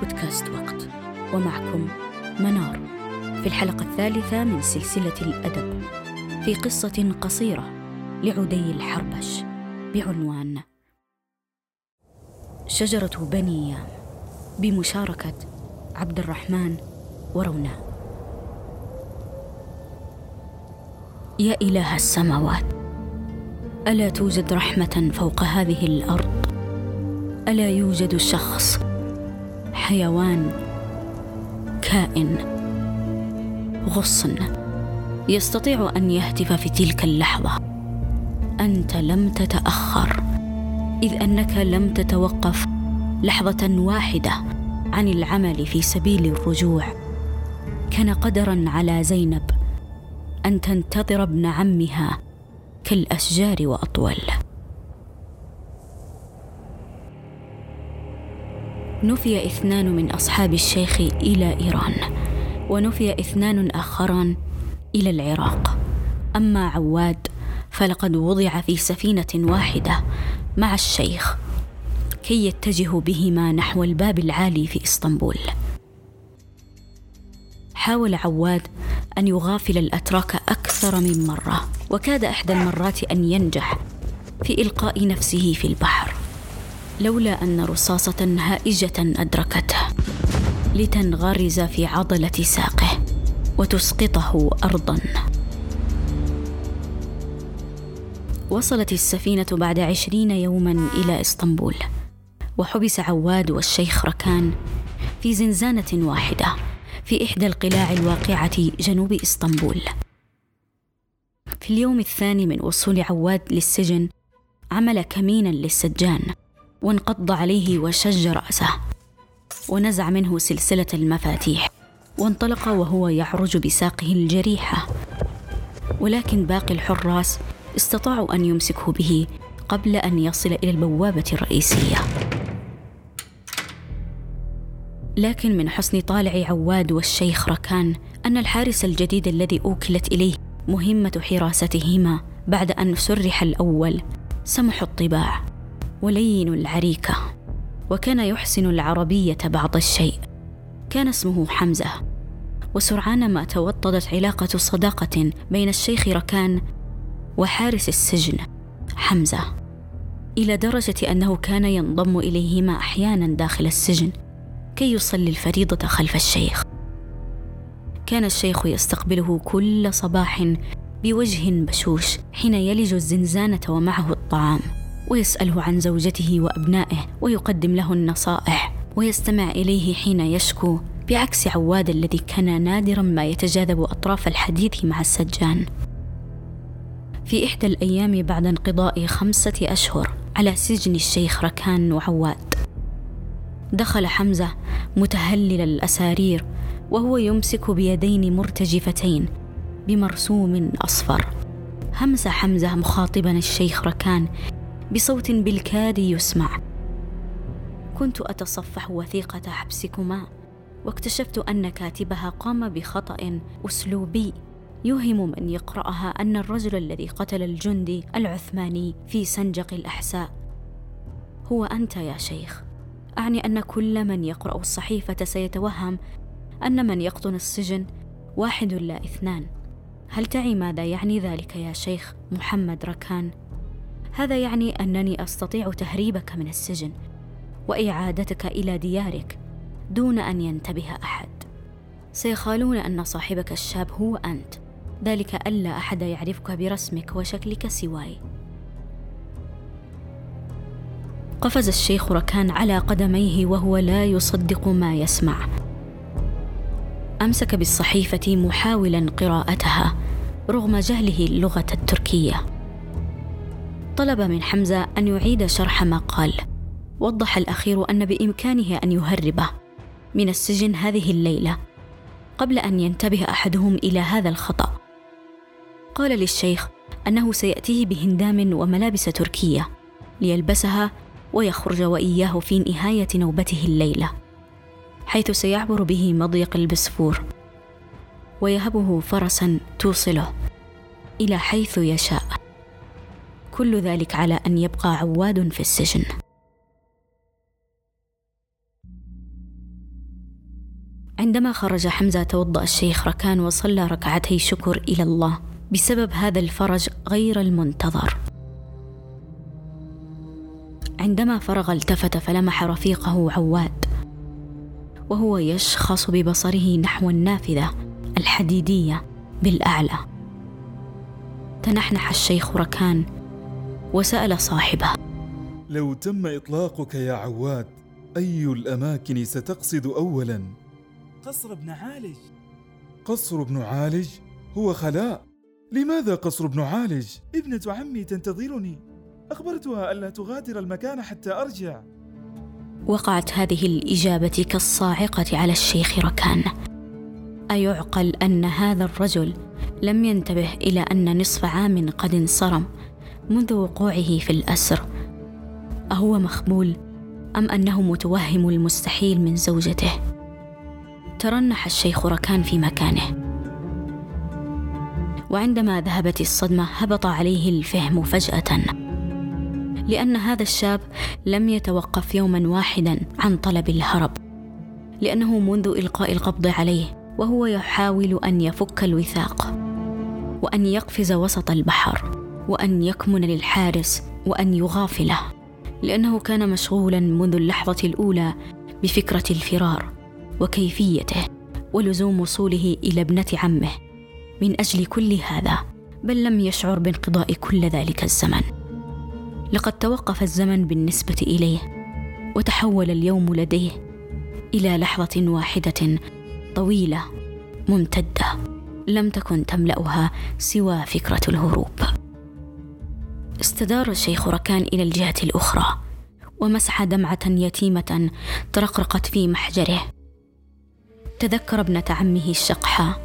بودكاست وقت. ومعكم منار. في الحلقة الثالثة من سلسلة الأدب. في قصة قصيرة لعدي الحربش. بعنوان شجرة بني بمشاركة عبد الرحمن وروناء يا إله السماوات. ألا توجد رحمة فوق هذه الأرض؟ ألا يوجد شخص حيوان كائن غصن. يستطيع أن يهتف في تلك اللحظة. أنت لم تتأخر إذ أنك لم تتوقف لحظة واحدة عن العمل في سبيل الرجوع. كان قدرا على زينب أن تنتظر ابن عمها كالأشجار وأطول. نفي اثنان من أصحاب الشيخ إلى إيران ونفي اثنان آخران إلى العراق. أما عواد فلقد وضع في سفينة واحدة مع الشيخ كي يتجهوا بهما نحو الباب العالي في إسطنبول. حاول عواد أن يغافل الأتراك أكثر من مرة وكاد إحدى المرات أن ينجح في إلقاء نفسه في البحر. لولا أن رصاصة هائجة أدركته لتنغرز في عضلة ساقه وتسقطه ارضا. وصلت السفينة بعد عشرين يوما إلى إسطنبول وحبس عواد والشيخ ركان في زنزانة واحدة في إحدى القلاع الواقعة جنوب إسطنبول. في اليوم الثاني من وصول عواد للسجن عمل كمينا للسجان وانقض عليه وشج رأسه ونزع منه سلسلة المفاتيح وانطلق وهو يعرج بساقه الجريحه ولكن باقي الحراس استطاعوا أن يمسكوا به قبل أن يصل إلى البوابة الرئيسية. لكن من حسن طالع عواد والشيخ ركان أن الحارس الجديد الذي أوكلت إليه مهمة حراستهما بعد أن سرح الأول سمح الطباع. ولين العريكة وكان يحسن العربية بعض الشيء. كان اسمه حمزة. وسرعان ما توطدت علاقة صداقة بين الشيخ ركان وحارس السجن حمزة إلى درجة أنه كان ينضم إليهما أحيانا داخل السجن كي يصلي الفريضة خلف الشيخ. كان الشيخ يستقبله كل صباح بوجه بشوش حين يلج الزنزانة ومعه الطعام. ويسأله عن زوجته وأبنائه ويقدم له النصائح ويستمع إليه حين يشكو بعكس عواد الذي كان نادرا ما يتجاذب أطراف الحديث مع السجان. في إحدى الأيام بعد انقضاء خمسة أشهر على سجن الشيخ ركان وعواد. دخل حمزة متهلل الأسارير وهو يمسك بيدين مرتجفتين بمرسوم أصفر. همس حمزة مخاطبا الشيخ ركان بصوت بالكاد يسمع. كنت أتصفح وثيقة حبسكما واكتشفت أن كاتبها قام بخطأ أسلوبي. يوهم من يقرأها أن الرجل الذي قتل الجندي العثماني في سنجق الأحساء. هو أنت يا شيخ. أعني أن كل من يقرأ الصحيفة سيتوهم أن من يقطن السجن واحد لا اثنان. هل تعي ماذا يعني ذلك يا شيخ محمد ركان؟ هذا يعني أنني أستطيع تهريبك من السجن وإعادتك إلى ديارك دون أن ينتبه أحد. سيخالون أن صاحبك الشاب هو أنت. ذلك ألا أحد يعرفك برسمك وشكلك سواي. قفز الشيخ ركان على قدميه وهو لا يصدق ما يسمع. أمسك بالصحيفة محاولا قراءتها رغم جهله اللغة التركية. طلب من حمزة أن يعيد شرح ما قال. وضح الأخير أن بإمكانه أن يهربه من السجن هذه الليلة قبل أن ينتبه أحدهم إلى هذا الخطأ. قال للشيخ أنه سيأتيه بهندام وملابس تركية ليلبسها ويخرج وإياه في نهاية نوبته الليلة حيث سيعبر به مضيق البسفور ويهبه فرسا توصله إلى حيث يشاء. كل ذلك على أن يبقى عواد في السجن. عندما خرج حمزة توضأ الشيخ ركان وصلى ركعتي شكر إلى الله بسبب هذا الفرج غير المنتظر. عندما فرغ التفت فلمح رفيقه عواد وهو يشخص ببصره نحو النافذة الحديدية بالأعلى. تنحنح الشيخ ركان وسأل صاحبه. لو تم إطلاقك يا عواد أي الأماكن ستقصد أولا؟ قصر ابن عالج. قصر ابن عالج؟ هو خلاء. لماذا قصر ابن عالج؟ ابنة عمي تنتظرني. أخبرتها ألا تغادر المكان حتى أرجع. وقعت هذه الإجابة كالصاعقة على الشيخ ركان. أيعقل أن هذا الرجل لم ينتبه إلى أن نصف عام قد انصرم. منذ وقوعه في الأسر. أهو مخبول أم أنه متوهم المستحيل من زوجته؟ ترنح الشيخ ركان في مكانه. وعندما ذهبت الصدمة هبط عليه الفهم فجأة. لأن هذا الشاب لم يتوقف يوما واحدا عن طلب الهرب. لأنه منذ إلقاء القبض عليه وهو يحاول أن يفك الوثاق وأن يقفز وسط البحر. وأن يكمن للحارس وأن يغافله لأنه كان مشغولا منذ اللحظة الأولى بفكرة الفرار وكيفيته ولزوم وصوله إلى ابنة عمه من أجل كل هذا بل لم يشعر بانقضاء كل ذلك الزمن. لقد توقف الزمن بالنسبة إليه وتحول اليوم لديه إلى لحظة واحدة طويلة ممتدة لم تكن تملأها سوى فكرة الهروب. استدار الشيخ ركان إلى الجهة الأخرى ومسح دمعة يتيمة ترقرقت في محجره. تذكر ابنة عمه الشقحة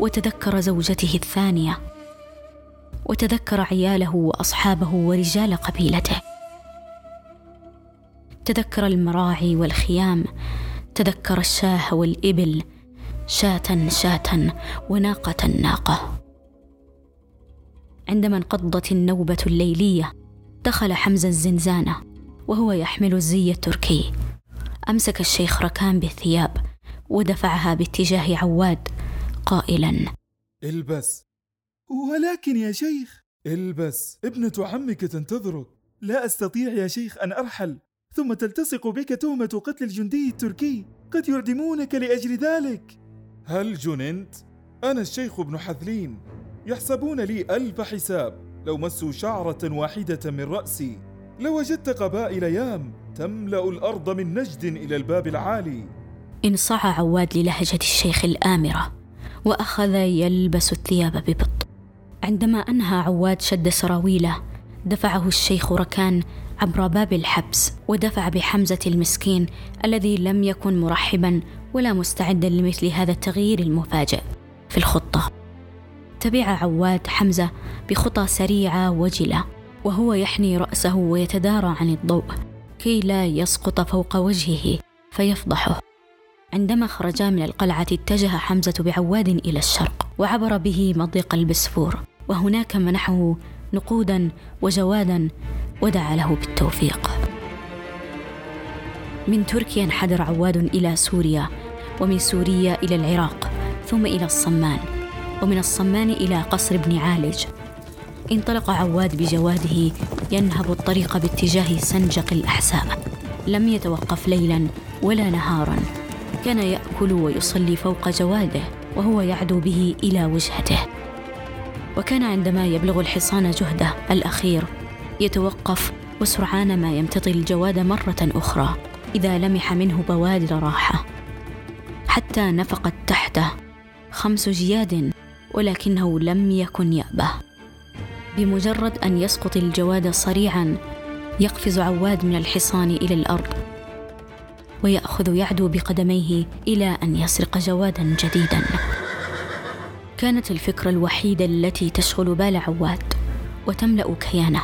وتذكر زوجته الثانية وتذكر عياله وأصحابه ورجال قبيلته. تذكر المراعي والخيام تذكر الشاه والإبل شاة شاة وناقة ناقة. عندما انقضت النوبة الليلية دخل حمزة الزنزانة وهو يحمل الزي التركي. أمسك الشيخ ركان بالثياب ودفعها باتجاه عواد قائلا البس. ولكن يا شيخ البس. ابنة عمك تنتظرك. لا أستطيع يا شيخ أن أرحل. ثم تلتصق بك تهمة قتل الجندي التركي. قد يعدمونك لأجل ذلك. هل جننت؟ أنا الشيخ ابن حذلين. يحسبون لي ألف حساب. لو مسوا شعرة واحدة من رأسي لوجدت قبائل يام تملأ الأرض من نجد إلى الباب العالي. انصاع عواد للهجة الشيخ الآمرة وأخذ يلبس الثياب ببطء عندما أنهى عواد شد سراويله دفعه الشيخ ركان عبر باب الحبس ودفع بحمزة المسكين الذي لم يكن مرحبا ولا مستعدا لمثل هذا التغيير المفاجئ في الخطة. تبع عواد حمزة بخطى سريعة وجلة وهو يحني رأسه ويتدارى عن الضوء كي لا يسقط فوق وجهه فيفضحه. عندما خرجا من القلعة اتجه حمزة بعواد إلى الشرق وعبر به مضيق البسفور وهناك منحه نقودا وجوادا ودعا له بالتوفيق. من تركيا انحدر عواد إلى سوريا ومن سوريا إلى العراق ثم إلى الصمان. ومن الصمان إلى قصر ابن عالج. انطلق عواد بجواده ينهب الطريق باتجاه سنجق الأحساء. لم يتوقف ليلا ولا نهارا. كان يأكل ويصلي فوق جواده وهو يعدو به إلى وجهته. وكان عندما يبلغ الحصان جهده الأخير يتوقف وسرعان ما يمتطي الجواد مرة أخرى إذا لمح منه بوادر راحة. حتى نفقت تحته خمس جياد ولكنه لم يكن يأبه. بمجرد أن يسقط الجواد صريعا يقفز عواد من الحصان إلى الأرض ويأخذ يعدو بقدميه إلى أن يسرق جوادا جديدا. كانت الفكرة الوحيدة التي تشغل بال عواد وتملأ كيانه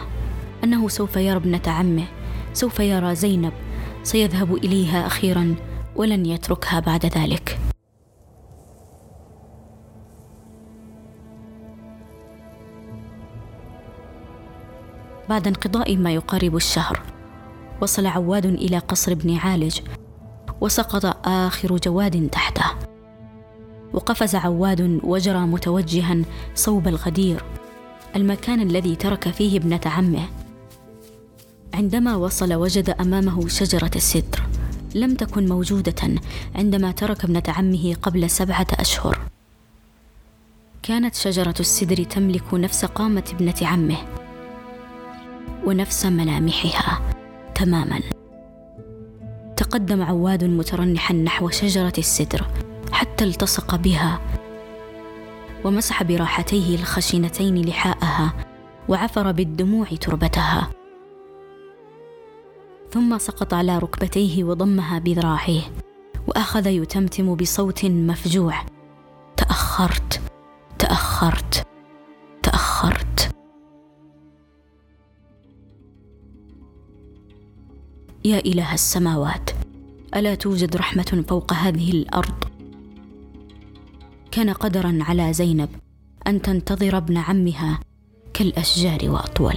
أنه سوف يرى ابنة عمه سوف يرى زينب سيذهب إليها أخيرا ولن يتركها بعد ذلك. بعد انقضاء ما يقارب الشهر. وصل عواد إلى قصر ابن عالج وسقط آخر جواد تحته. وقفز عواد وجرى متوجها صوب الغدير المكان الذي ترك فيه ابنة عمه. عندما وصل وجد أمامه شجرة السدر لم تكن موجودة عندما ترك ابنة عمه قبل سبعة أشهر. كانت شجرة السدر تملك نفس قامة ابنة عمه. ونفس ملامحها تماما. تقدم عواد مترنحا نحو شجرة السدر حتى التصق بها ومسح براحتيه الخشنتين لحاءها وعفر بالدموع تربتها. ثم سقط على ركبتيه وضمها بذراعيه وأخذ يتمتم بصوت مفجوع تأخرت تأخرت. يا إله السماوات ألا توجد رحمة فوق هذه الأرض؟ كان قدرا على زينب أن تنتظر ابن عمها كالأشجار وأطول.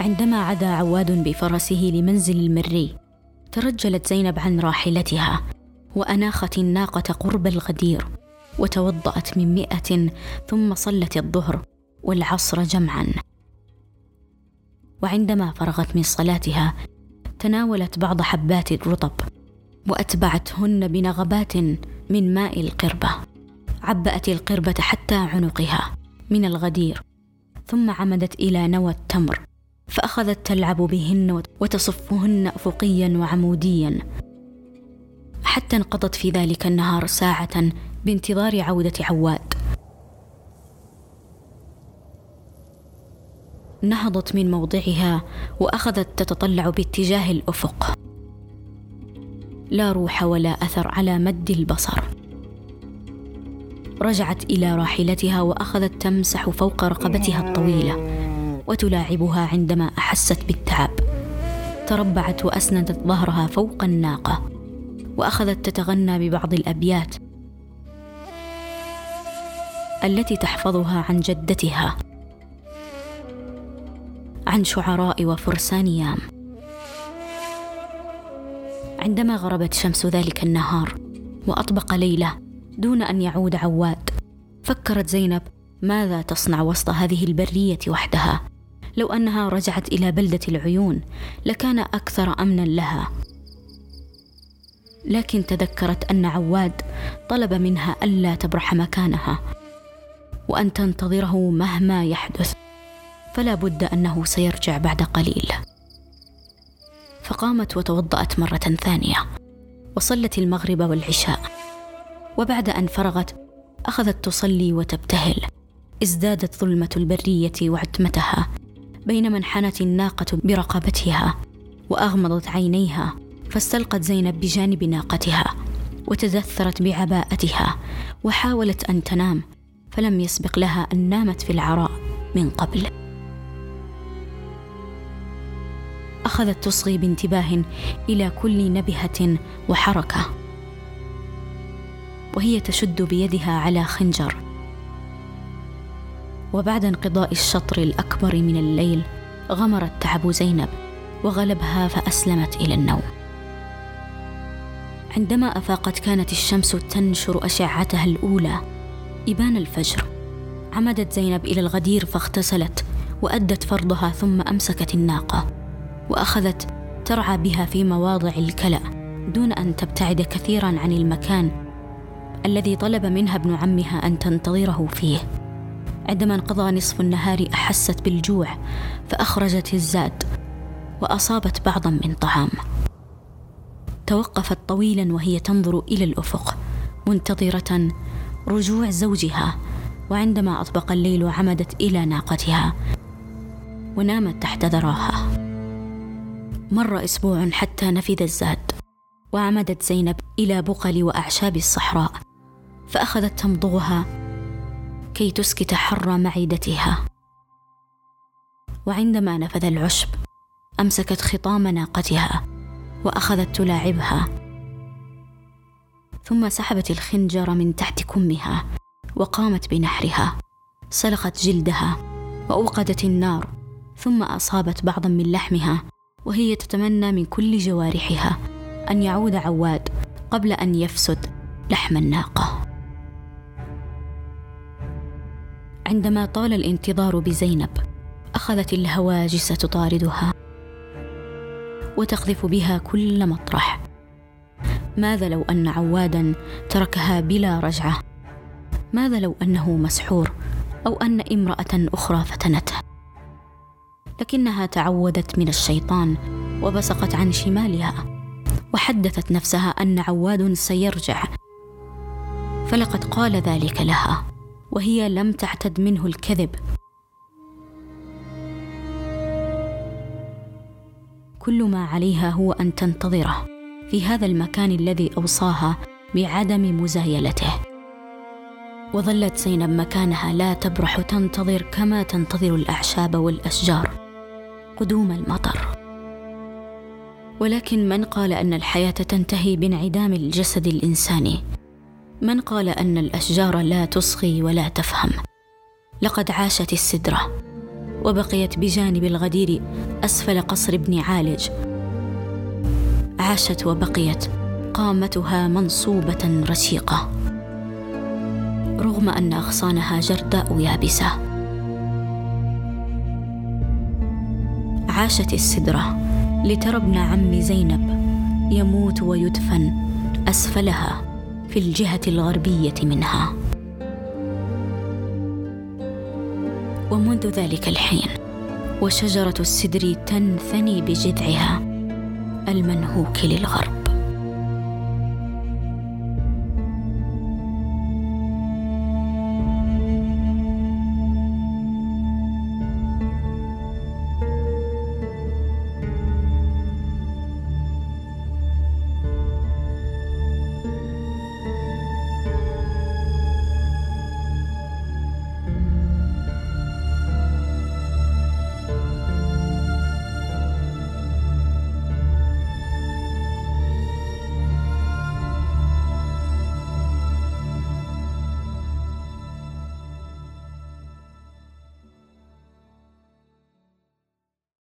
عندما عدا عواد بفرسه لمنزل المري ترجلت زينب عن راحلتها وأناخت الناقة قرب الغدير وتوضأت من مئة ثم صلت الظهر. والعصر جمعا. وعندما فرغت من صلاتها تناولت بعض حبات الرطب وأتبعتهن بنغبات من ماء القربة. عبأت القربة حتى عنقها من الغدير ثم عمدت إلى نوى التمر فأخذت تلعب بهن وتصفهن افقيا وعموديا. حتى انقضت في ذلك النهار ساعة بانتظار عودة عواد. نهضت من موضعها وأخذت تتطلع باتجاه الأفق. لا روح ولا أثر على مد البصر. رجعت إلى راحلتها وأخذت تمسح فوق رقبتها الطويلة وتلاعبها عندما أحست بالتعب. تربعت وأسندت ظهرها فوق الناقة وأخذت تتغنى ببعض الأبيات التي تحفظها عن جدتها. عن شعراء وفرسان يام. عندما غربت شمس ذلك النهار وأطبق ليلة دون أن يعود عواد فكرت زينب ماذا تصنع وسط هذه البرية وحدها؟ لو أنها رجعت إلى بلدة العيون لكان أكثر أمنا لها. لكن تذكرت أن عواد طلب منها ألا تبرح مكانها وأن تنتظره مهما يحدث. فلا بد أنه سيرجع بعد قليل. فقامت وتوضأت مرة ثانية وصلت المغرب والعشاء. وبعد أن فرغت أخذت تصلي وتبتهل. ازدادت ظلمة البرية وعتمتها بينما انحنت الناقة برقبتها وأغمضت عينيها فاستلقت زينب بجانب ناقتها وتدثرت بعباءتها وحاولت أن تنام فلم يسبق لها أن نامت في العراء من قبل. أخذت تصغي بانتباه إلى كل نبهة وحركة وهي تشد بيدها على خنجر. وبعد انقضاء الشطر الأكبر من الليل غمر التعب زينب وغلبها فأسلمت إلى النوم. عندما أفاقت كانت الشمس تنشر أشعتها الأولى إبان الفجر. عمدت زينب إلى الغدير فاغتسلت وأدت فرضها ثم أمسكت الناقة. وأخذت ترعى بها في مواضع الكلأ دون أن تبتعد كثيرا عن المكان الذي طلب منها ابن عمها أن تنتظره فيه. عندما انقضى نصف النهار أحست بالجوع فأخرجت الزاد وأصابت بعضا من طعام. توقفت طويلا وهي تنظر إلى الأفق منتظرة رجوع زوجها وعندما أطبق الليل عمدت إلى ناقتها ونامت تحت ذراها. مر أسبوع حتى نفذ الزاد وعمدت زينب إلى بقل وأعشاب الصحراء فأخذت تمضغها كي تسكت حر معدتها. وعندما نفذ العشب أمسكت خطام ناقتها وأخذت تلاعبها ثم سحبت الخنجر من تحت كمها وقامت بنحرها سلخت جلدها وأوقدت النار ثم أصابت بعضا من لحمها وهي تتمنى من كل جوارحها أن يعود عواد قبل أن يفسد لحم الناقة. عندما طال الانتظار بزينب أخذت الهواجس تطاردها وتقذف بها كل مطرح. ماذا لو أن عوادا تركها بلا رجعة؟ ماذا لو أنه مسحور أو أن امرأة أخرى فتنته؟ لكنها تعودت من الشيطان وبصقت عن شمالها وحدثت نفسها أن عواد سيرجع. فلقد قال ذلك لها وهي لم تعتد منه الكذب. كل ما عليها هو أن تنتظره في هذا المكان الذي أوصاها بعدم مزايلته. وظلت زينب مكانها لا تبرح تنتظر كما تنتظر الأعشاب والأشجار. قدوم المطر. ولكن من قال أن الحياة تنتهي بانعدام الجسد الإنساني؟ من قال أن الأشجار لا تصغي ولا تفهم؟ لقد عاشت السدرة وبقيت بجانب الغدير أسفل قصر ابن عالج. عاشت وبقيت قامتها منصوبة رشيقة رغم أن أغصانها جرداء يابسة. عاشت السدرة لترى ابن عم زينب يموت ويدفن أسفلها في الجهة الغربية منها. ومنذ ذلك الحين وشجرة السدر تنثني بجذعها المنهوك للغرب.